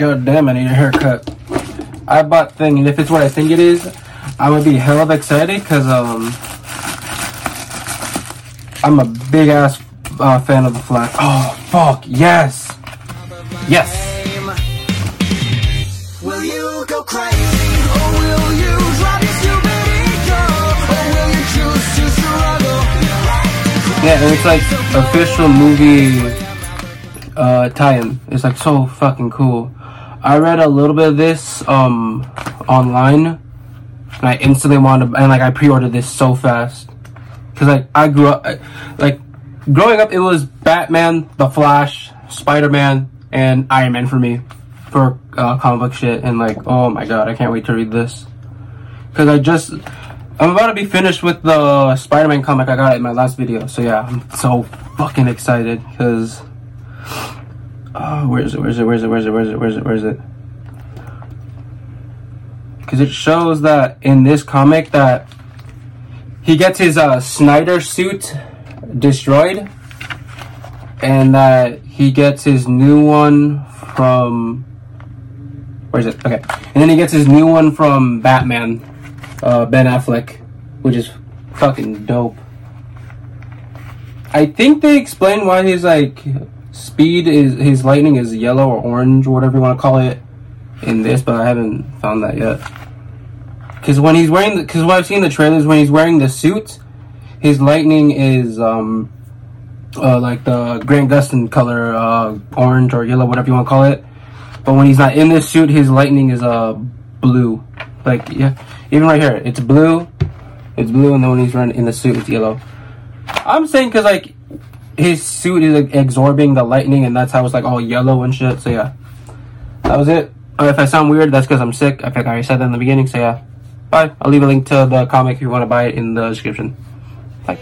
God damn, I need a haircut. I bought thing, and if it's what I think it is, I'm gonna be hell of excited because um, I'm a big ass uh, fan of the Flash. Oh fuck, yes, yes. Will you go crazy or will you drop your stupid ego or will you choose to struggle? Yeah, and it's like official movie uh, tie-in. It's like so fucking cool. I read a little bit of this um online, and I instantly wanted and like I pre-ordered this so fast. Because like I grew up like growing up it was Batman, The Flash, Spider-Man, and Iron Man for me. For uh, comic book shit. And like oh my god I can't wait to read this. Because I just I'm about to be finished with the Spider-Man comic I got in my last video. So yeah I'm so fucking excited. Because oh where is it where is it where is it where is it where is it where is it where is it? Because it shows that in this comic that he gets his uh, Snyder suit destroyed and that he gets his new one from where is it? Okay. And then he gets his new one from Batman uh, Ben Affleck which is fucking dope. I think they explain why he's like speed is his lightning is yellow or orange or whatever you want to call it in this, but I haven't found that yet. Because when he's wearing, the because what I've seen in the trailers, when he's wearing the suit, his lightning is um uh, like the Grant Gustin color, uh, orange or yellow, whatever you want to call it. But when he's not in this suit, his lightning is uh blue. Like yeah, even right here, it's blue. It's blue, and then when he's running in the suit, it's yellow. I'm saying because like his suit is like, absorbing the lightning, and that's how it's like all yellow and shit. So yeah, that was it. If I sound weird, that's because I'm sick. I think I already said that in the beginning. So yeah, bye. I'll leave a link to the comic if you want to buy it in the description. Bye.